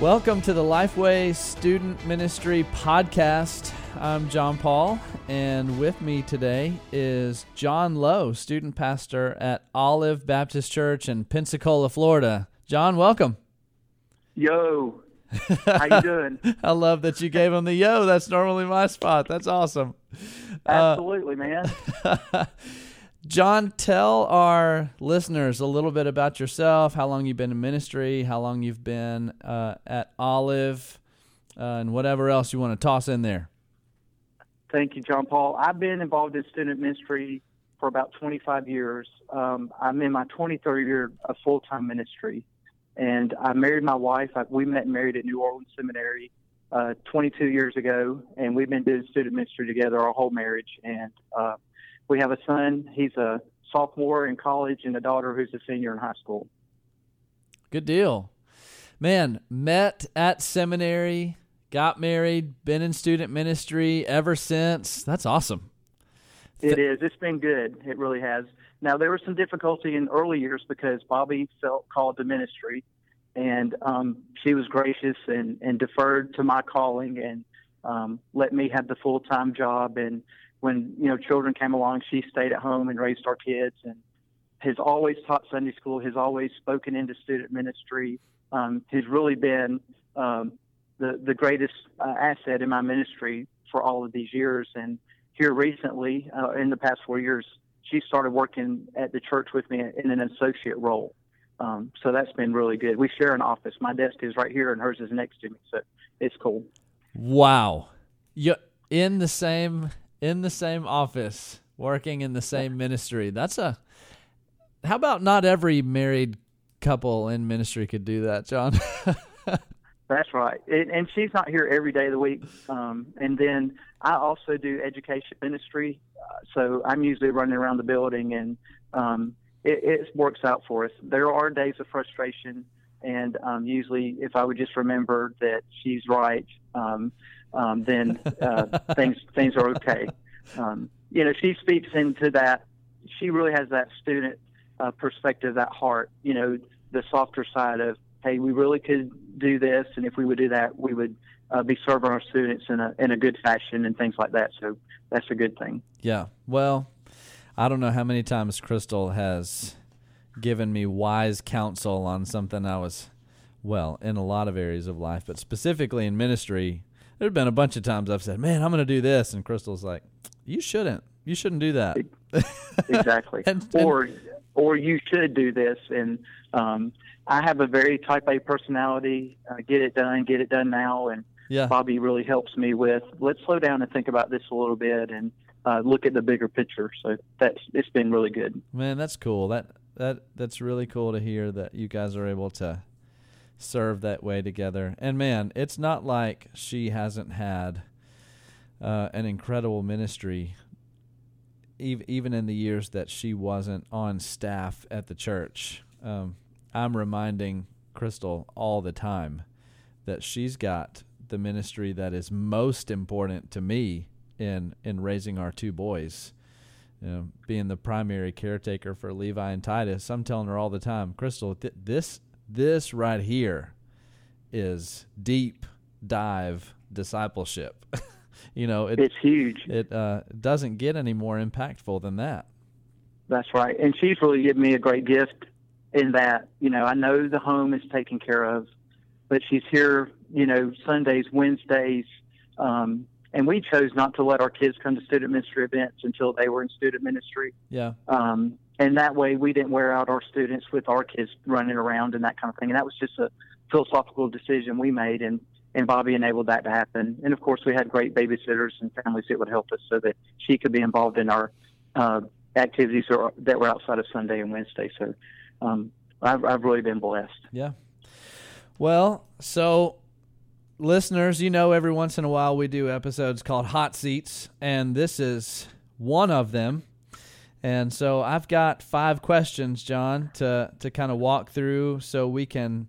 Welcome to the Lifeway Student Ministry Podcast. I'm John Paul, and with me today is John Lowe, student pastor at Olive Baptist Church in Pensacola, Florida. John, welcome. Yo, how you doing? I love that you gave him the yo. That's normally my spot. That's awesome. Uh, Absolutely, man. John, tell our listeners a little bit about yourself, how long you've been in ministry, how long you've been uh, at Olive, uh, and whatever else you want to toss in there. Thank you, John Paul. I've been involved in student ministry for about 25 years. Um, I'm in my 23rd year of full time ministry, and I married my wife. I, we met and married at New Orleans Seminary uh, 22 years ago, and we've been doing student ministry together our whole marriage. And uh, we have a son. He's a sophomore in college and a daughter who's a senior in high school. Good deal. Man, met at seminary, got married, been in student ministry ever since. That's awesome. It is. It's been good. It really has. Now, there was some difficulty in early years because Bobby felt called to ministry, and um, she was gracious and, and deferred to my calling and um, let me have the full time job. And when you know children came along, she stayed at home and raised our kids, and has always taught Sunday school. Has always spoken into student ministry. Um, has really been um, the the greatest uh, asset in my ministry for all of these years. And here recently, uh, in the past four years, she started working at the church with me in an associate role. Um, so that's been really good. We share an office. My desk is right here, and hers is next to me. So it's cool. Wow, you in the same in the same office, working in the same ministry. That's a. How about not every married couple in ministry could do that, John? That's right. It, and she's not here every day of the week. Um, and then I also do education ministry. Uh, so I'm usually running around the building and um, it, it works out for us. There are days of frustration. And um, usually, if I would just remember that she's right, um, then uh, things things are okay. Um, you know, she speaks into that. She really has that student uh, perspective, that heart. You know, the softer side of, hey, we really could do this, and if we would do that, we would uh, be serving our students in a in a good fashion and things like that. So that's a good thing. Yeah. Well, I don't know how many times Crystal has given me wise counsel on something I was well in a lot of areas of life, but specifically in ministry. There've been a bunch of times I've said, "Man, I'm going to do this," and Crystal's like, "You shouldn't. You shouldn't do that." exactly. and, or or you should do this. And um, I have a very Type A personality. Uh, get it done. Get it done now. And yeah. Bobby really helps me with. Let's slow down and think about this a little bit and uh, look at the bigger picture. So that's it's been really good. Man, that's cool. That that that's really cool to hear that you guys are able to serve that way together. And man, it's not like she hasn't had uh, an incredible ministry, even in the years that she wasn't on staff at the church. Um, I'm reminding Crystal all the time that she's got the ministry that is most important to me in in raising our two boys. You know, being the primary caretaker for Levi and Titus, I'm telling her all the time, Crystal, th- this this right here is deep dive discipleship. you know, it, it's huge. It uh, doesn't get any more impactful than that. That's right. And she's really given me a great gift in that, you know, I know the home is taken care of, but she's here, you know, Sundays, Wednesdays, um, and we chose not to let our kids come to student ministry events until they were in student ministry. Yeah. Um, and that way we didn't wear out our students with our kids running around and that kind of thing. And that was just a philosophical decision we made, and and Bobby enabled that to happen. And of course, we had great babysitters and families that would help us so that she could be involved in our uh, activities or, that were outside of Sunday and Wednesday. So um, I've, I've really been blessed. Yeah. Well, so listeners, you know, every once in a while we do episodes called Hot Seats, and this is one of them. And so I've got five questions, John, to to kind of walk through, so we can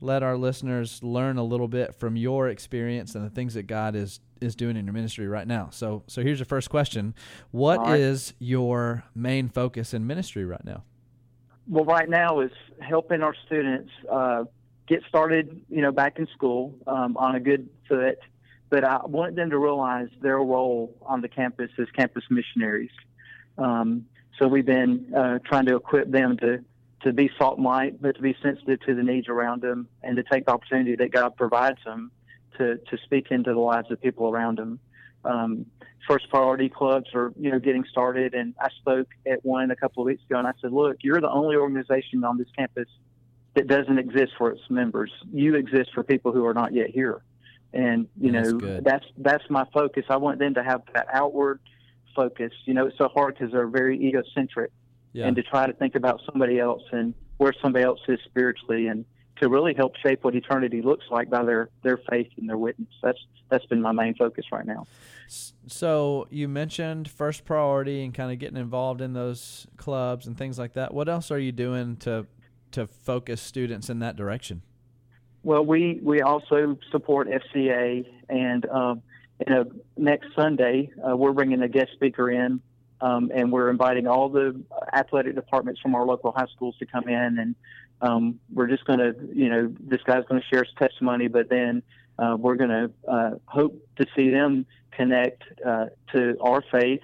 let our listeners learn a little bit from your experience and the things that God is is doing in your ministry right now. So so here's your first question. What right. is your main focus in ministry right now? Well, right now is helping our students uh, get started, you know, back in school um, on a good foot. But I want them to realize their role on the campus as campus missionaries. Um, so we've been uh, trying to equip them to to be salt and light, but to be sensitive to the needs around them and to take the opportunity that God provides them to to speak into the lives of people around them. Um, first priority clubs are you know getting started, and I spoke at one a couple of weeks ago, and I said, look, you're the only organization on this campus that doesn't exist for its members. You exist for people who are not yet here, and you That's know good. that's that's my focus. I want them to have that outward focus. You know, it's so hard because they're very egocentric Yeah. and to try to think about somebody else and where somebody else is spiritually and to really help shape what eternity looks like by their their faith and their witness. That's that's been my main focus right now. So you mentioned first priority and kind of getting involved in those clubs and things like that. What else are you doing to to focus students in that direction? Well, we we also support FCA, and um, you know, next Sunday uh, we're bringing a guest speaker in, um, and we're inviting all the athletic departments from our local high schools to come in, and um, we're just going to, you know, this guy's going to share his testimony, but then uh, we're going to uh, hope to see them connect uh, to our faith,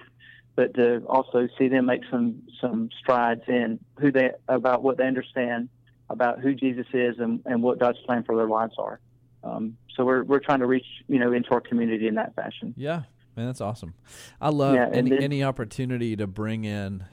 but to also see them make some some strides in who they about what they understand about who Jesus is and, and what God's plan for their lives are. Um, so we're we're trying to reach you know into our community in that fashion. Yeah, man, that's awesome. I love Yeah, any any opportunity to bring in,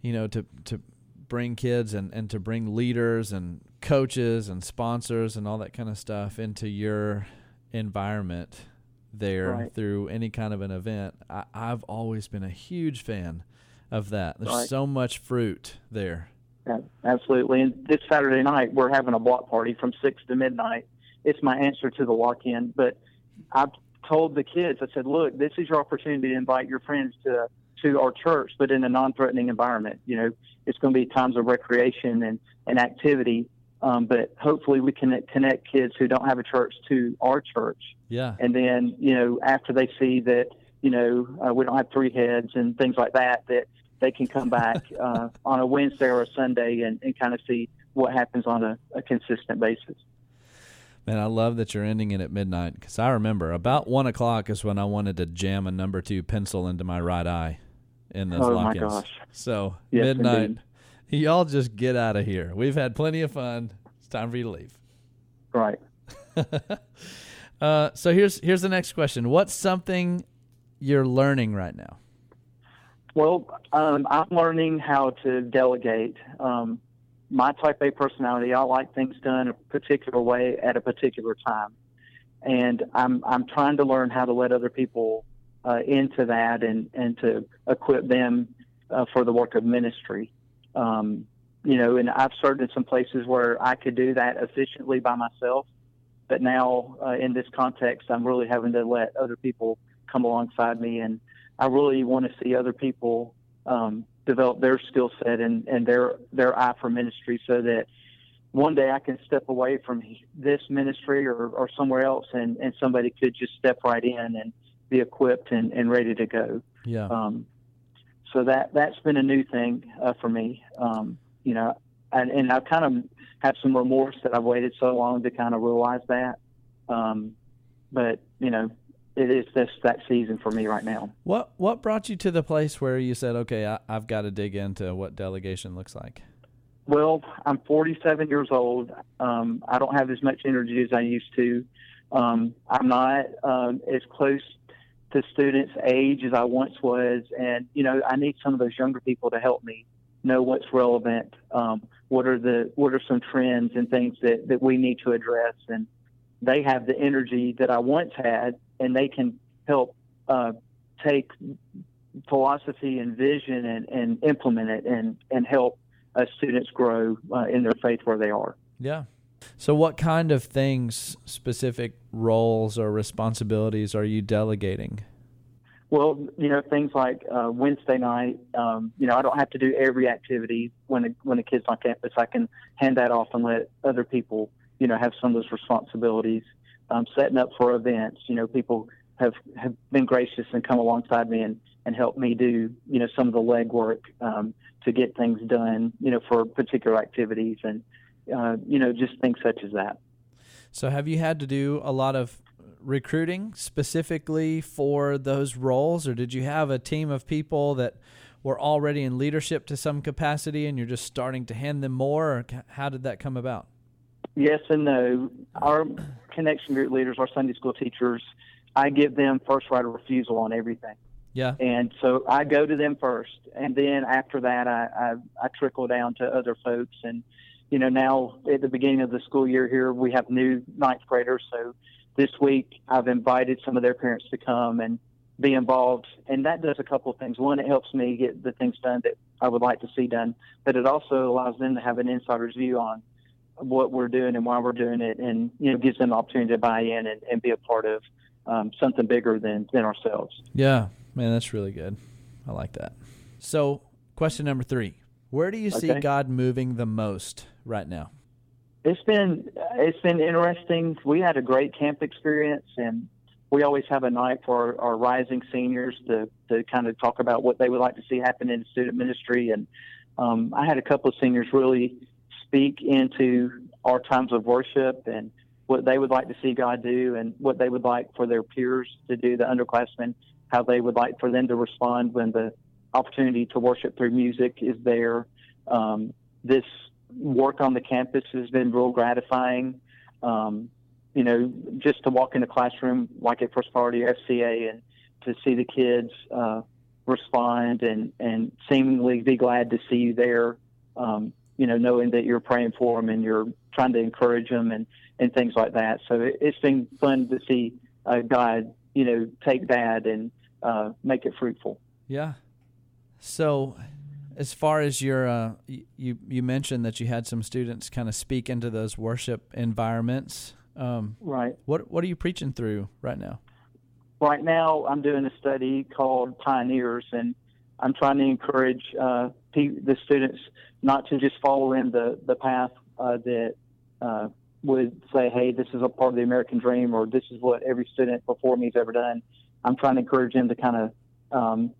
you know, to to bring kids and and to bring leaders and coaches and sponsors and all that kind of stuff into your environment there Right. through any kind of an event. I, I've always been a huge fan of that. There's Right. so much fruit there. Yeah, absolutely. And this Saturday night, we're having a block party from 6 to midnight. It's my answer to the lock in. But I've told the kids, I said, look, this is your opportunity to invite your friends to, to our church, but in a non threatening environment. You know, it's going to be times of recreation and, and activity. Um, but hopefully, we can connect kids who don't have a church to our church. Yeah. And then, you know, after they see that, you know, uh, we don't have three heads and things like that, that they can come back uh, on a Wednesday or a Sunday and, and kind of see what happens on a, a consistent basis. Man, I love that you're ending it at midnight because I remember about one o'clock is when I wanted to jam a number two pencil into my right eye in those Oh, my lock-ins. gosh. So Yes, midnight, indeed. y'all just get out of here. We've had plenty of fun. It's time for you to leave. Right. uh, so here's here's the next question. What's something you're learning right now? Well, um, I'm learning how to delegate. Um, my type A personality, I like things done a particular way at a particular time, and I'm I'm trying to learn how to let other people uh, into that and and to equip them uh, for the work of ministry. Um, you know, and I've served in some places where I could do that efficiently by myself, but now uh, in this context, I'm really having to let other people come alongside me and I really want to see other people um, develop their skill set and, and their their eye for ministry, so that one day I can step away from this ministry or, or somewhere else, and, and somebody could just step right in and be equipped and, and ready to go. Yeah. Um, so that that's been a new thing uh, for me. Um, you know, and, and I've kind of had some remorse that I've waited so long to kind of realize that. Um, but you know, it is just that season for me right now. What what brought you to the place where you said, okay, I, I've got to dig into what delegation looks like? Well, I'm 47 years old. Um, I don't have as much energy as I used to. Um, I'm not um, as close to students' age as I once was, and you know, I need some of those younger people to help me know what's relevant. Um, what are the what are some trends and things that that we need to address? And they have the energy that I once had, and they can help uh, take philosophy and vision and, and implement it and and help uh, students grow uh, in their faith where they are. Yeah. So what kind of things, specific roles or responsibilities are you delegating? Well, you know, things like uh, Wednesday night. Um, you know, I don't have to do every activity when a, when a kid's on campus. I can hand that off and let other people, you know, have some of those responsibilities. Um, setting up for events. You know, people have have been gracious and come alongside me and and help me do, you know, some of the legwork um, to get things done. You know, for particular activities and uh, you know, just things such as that. So, have you had to do a lot of recruiting specifically for those roles, or did you have a team of people that were already in leadership to some capacity and you're just starting to hand them more, or how did that come about? Yes and no. Our connection group leaders, our Sunday school teachers, I give them first right of refusal on everything. Yeah. And so I go to them first, and then after that, I, I, I trickle down to other folks. And you know, now at the beginning of the school year here, we have new ninth graders. So this week, I've invited some of their parents to come and be involved. And that does a couple of things. One, it helps me get the things done that I would like to see done, but it also allows them to have an insider's view on what we're doing and why we're doing it, and you know, gives them the opportunity to buy in and, and be a part of um, something bigger than than ourselves. Yeah, man, that's really good. I like that. So, question number three: Where do you see Okay. God moving the most right now? It's been it's been interesting. We had a great camp experience, and we always have a night for our, our rising seniors to to kind of talk about what they would like to see happen in student ministry. And um, I had a couple of seniors really speak into our times of worship and what they would like to see God do, and what they would like for their peers to do, the underclassmen, how they would like for them to respond when the opportunity to worship through music is there. Um, this work on the campus has been real gratifying. Um, you know, just to walk in the classroom like at First Priority FCA and to see the kids uh, respond and, and seemingly be glad to see you there. Um, you know, knowing that you're praying for them and you're trying to encourage them and, and things like that. So it, it's been fun to see uh, God, you know, take that and uh, make it fruitful. Yeah. So, as far as your, uh, you you mentioned that you had some students kind of speak into those worship environments. Um, Right. what what are you preaching through right now? right now I'm doing a study called Pioneers, and I'm trying to encourage uh, the students not to just follow in the the path uh, that uh, would say, "Hey, this is a part of the American dream," or "This is what every student before me has ever done." I'm trying to encourage them to kind of um,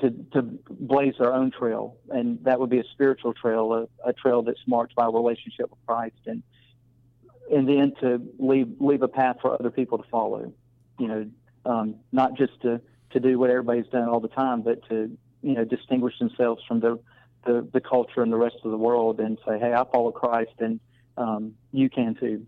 to to blaze their own trail, and that would be a spiritual trail, a, a trail that's marked by a relationship with Christ, and and then to leave leave a path for other people to follow. You know, um, not just to, to do what everybody's done all the time, but to you know distinguish themselves from the, the the culture and the rest of the world, and say, hey, I follow Christ, and um, you can too.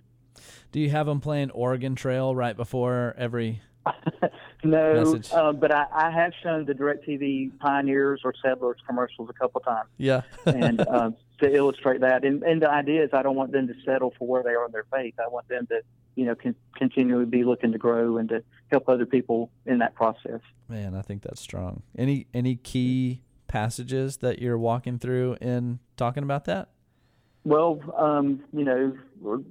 Do you have them playing Oregon Trail right before every? no, uh, but I, I have shown the DirecTV Pioneers or Settlers commercials a couple times, Yeah. and uh, to illustrate that. And, and the idea is, I don't want them to settle for where they are in their faith. I want them to, you know, con- continually be looking to grow and to help other people in that process. Man, I think that's strong. Any any key passages that you're walking through in talking about that? Well, um, you know,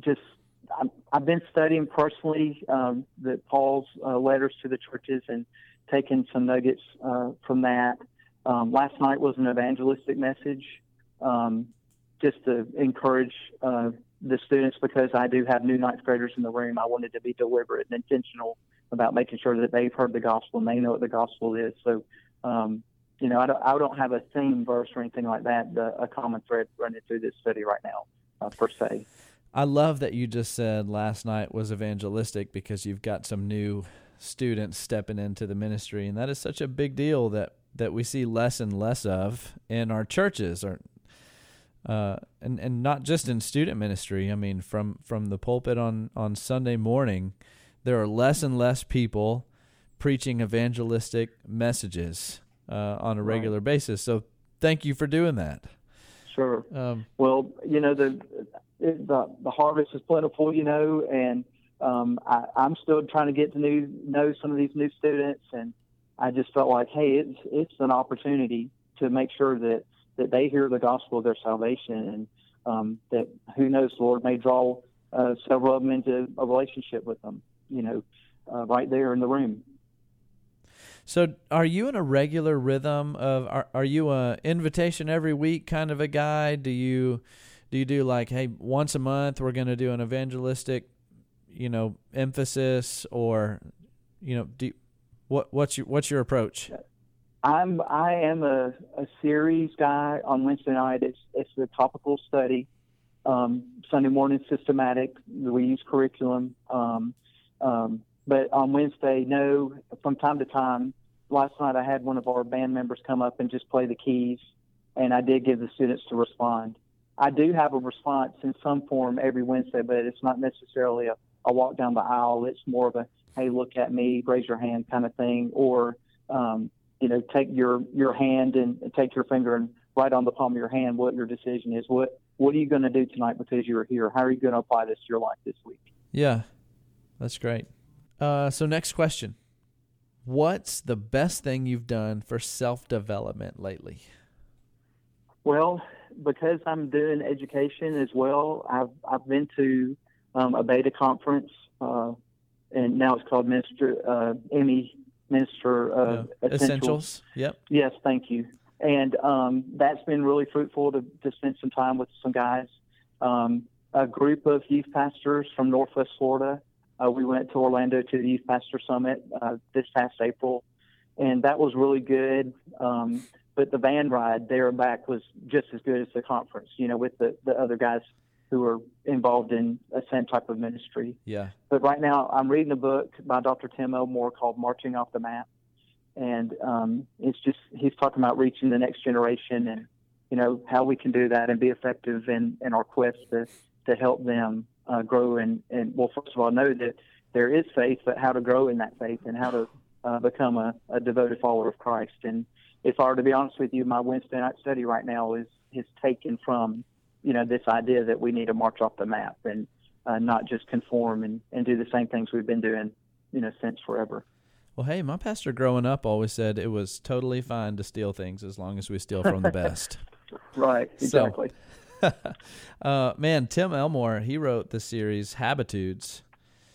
just I've been studying personally um, the Paul's uh, letters to the churches and taking some nuggets uh, from that. Um, last night was an evangelistic message, um, just to encourage uh, the students because I do have new ninth graders in the room. I wanted to be deliberate and intentional about making sure that they've heard the gospel and they know what the gospel is. So, um, you know, I don't, I don't have a theme verse or anything like that, a common thread running through this study right now, uh, per se. I love that you just said last night was evangelistic because you've got some new students stepping into the ministry, and that is such a big deal that that we see less and less of in our churches, or uh, and and not just in student ministry. I mean, from from the pulpit on on Sunday morning, there are less and less people preaching evangelistic messages uh, on a Right. regular basis. So, thank you for doing that. Sure. Um, Well, you know the it, the the harvest is plentiful, you know, and um, I, I'm still trying to get to new, know some of these new students, and I just felt like, hey, it's it's an opportunity to make sure that that they hear the gospel of their salvation, and um, that who knows, the Lord may draw uh, several of them into a relationship with them, you know, uh, right there in the room. So, are you in a regular rhythm of are are you a invitation every week kind of a guy? Do you do you do like hey once a month we're going to do an evangelistic, you know, emphasis or you know do what what's your what's your approach? I'm I am a, a series guy on Wednesday night. It's it's the topical study, um, Sunday morning systematic. We use curriculum. Um, um, but on Wednesday, no. From time to time, last night I had one of our band members come up and just play the keys, and I did give the students to respond. I do have a response in some form every Wednesday, but it's not necessarily a, a walk down the aisle. It's more of a hey, look at me, raise your hand kind of thing, or um, you know, take your your hand and take your finger and write on the palm of your hand what your decision is. What what are you going to do tonight because you're here? How are you going to apply this to your life this week? Yeah, that's great. Uh, so next question: What's the best thing you've done for self development lately? Well, because I'm doing education as well, I've I've been to um, a beta conference, uh, and now it's called Minister uh, Emmy Minister uh, Yeah. Essentials. Essentials. Yep. Yes, thank you. And um, that's been really fruitful to, to spend some time with some guys. Um, a group of youth pastors from Northwest Florida. Uh, we went to Orlando to the Youth Pastor Summit uh, this past April, and that was really good. Um, but the van ride there and back was just as good as the conference, you know, with the, the other guys who are involved in a same type of ministry. Yeah. But right now, I'm reading a book by Dr. Tim Elmore called Marching Off the Map. And um, it's just, he's talking about reaching the next generation and, you know, how we can do that and be effective in, in our quest to, to help them uh, grow and, and, well, first of all, know that there is faith, but how to grow in that faith and how to uh, become a, a devoted follower of Christ. And if I were to be honest with you, my Wednesday night study right now is, is taken from, you know, this idea that we need to march off the map and uh, not just conform and, and do the same things we've been doing, you know, since forever. Well, hey, my pastor growing up always said it was totally fine to steal things as long as we steal from the best. Right, exactly. uh, man, Tim Elmore, he wrote the series Habitudes,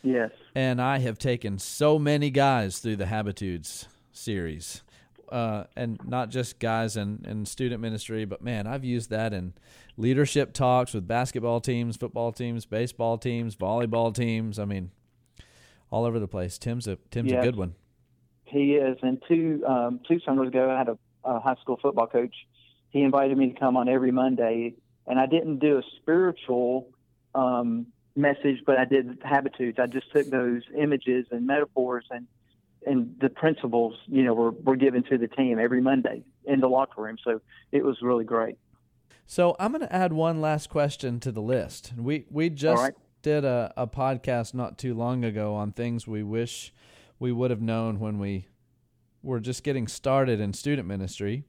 yes. and I have taken so many guys through the Habitudes series. Uh, and not just guys in, in student ministry, but man, I've used that in leadership talks with basketball teams, football teams, baseball teams, volleyball teams. I mean, all over the place. Tim's a Tim's a good one. He is. And two um, two summers ago, I had a, a high school football coach. He invited me to come on every Monday, and I didn't do a spiritual um, message, but I did habitudes. I just took those images and metaphors and and the principles, you know, were, were given to the team every Monday in the locker room. So it was really great. So I'm going to add one last question to the list. We we just right. did a, a podcast not too long ago on things we wish we would have known when we were just getting started in student ministry.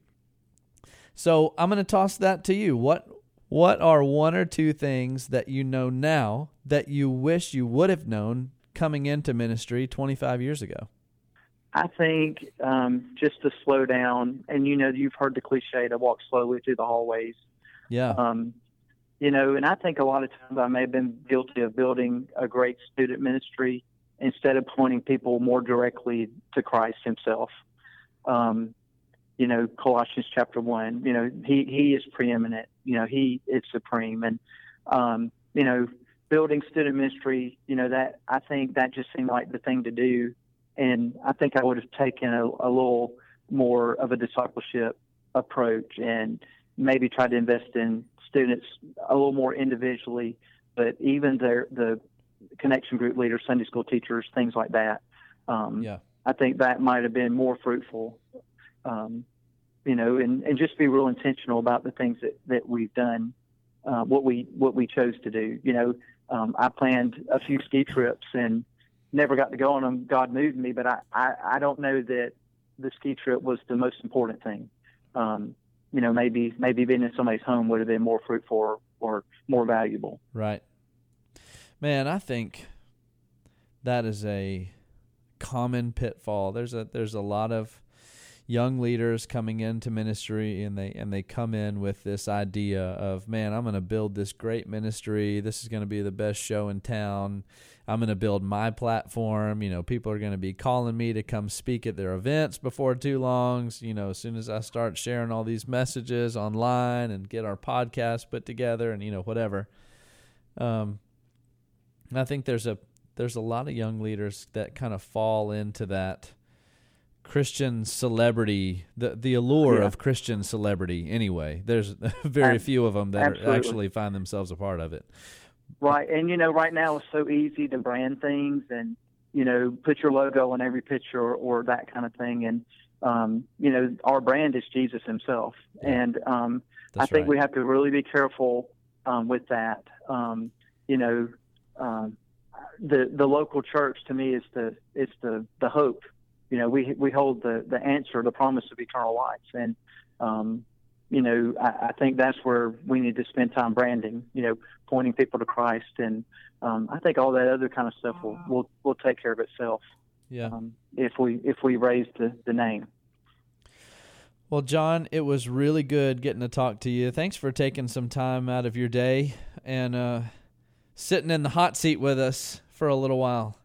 So I'm going to toss that to you. What what are one or two things that you know now that you wish you would have known coming into ministry 25 years ago? I think um, just to slow down, and you know, you've heard the cliche to walk slowly through the hallways. Yeah. Um, you know, and I think a lot of times I may have been guilty of building a great student ministry instead of pointing people more directly to Christ Himself. Um, you know, Colossians chapter one. You know, He He is preeminent. You know, He is supreme, and um, you know, building student ministry. You know, that I think that just seemed like the thing to do, and I think I would have taken a, a little more of a discipleship approach and maybe tried to invest in students a little more individually, but even their the connection group leaders, Sunday school teachers, things like that. Um, Yeah. I think that might have been more fruitful, um, you know, and, and just be real intentional about the things that, that we've done, uh, what we what we chose to do. You know, um, I planned a few ski trips and never got to go on them. God moved me, but I, I, I don't know that the ski trip was the most important thing. Um, you know, maybe maybe being in somebody's home would have been more fruitful or, or more valuable. Right. Man, I think that is a common pitfall. There's a there's a lot of young leaders coming into ministry and they and they come in with this idea of, man, I'm going to build this great ministry. This is going to be the best show in town. I'm going to build my platform. You know, people are going to be calling me to come speak at their events before too long. You know, as soon as I start sharing all these messages online and get our podcast put together and you know whatever. Um, I think there's a there's a lot of young leaders that kind of fall into that Christian celebrity, the the allure Yeah. of Christian celebrity. Anyway, there's very few of them that are actually find themselves a part of it. Right, and you know, right now it's so easy to brand things and you know put your logo on every picture or, or that kind of thing. And um, you know, our brand is Jesus Himself, and um, I think right. we have to really be careful um, with that. Um, you know, um, the the local church to me is the is the the hope. You know, we we hold the the answer, the promise of eternal life, and um, you know, I, I think that's where we need to spend time branding. You know, pointing people to Christ, and um, I think all that other kind of stuff will will will take care of itself yeah. um, if we if we raise the the name. Well, John, it was really good getting to talk to you. Thanks for taking some time out of your day and uh, sitting in the hot seat with us for a little while.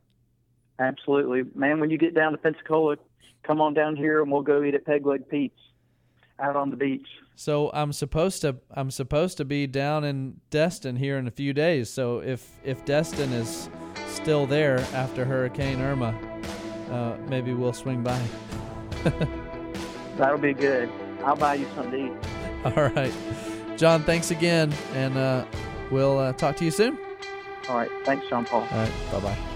Absolutely, man. When you get down to Pensacola, come on down here and we'll go eat at Peg Leg Pete's out on the beach. So I'm supposed to I'm supposed to be down in Destin here in a few days. So if if Destin is still there after Hurricane Irma, uh, maybe we'll swing by. That'll be good. I'll buy you some to eat. All right, John. Thanks again, and uh, we'll uh, talk to you soon. All right. Thanks, John Paul. All right. Bye bye.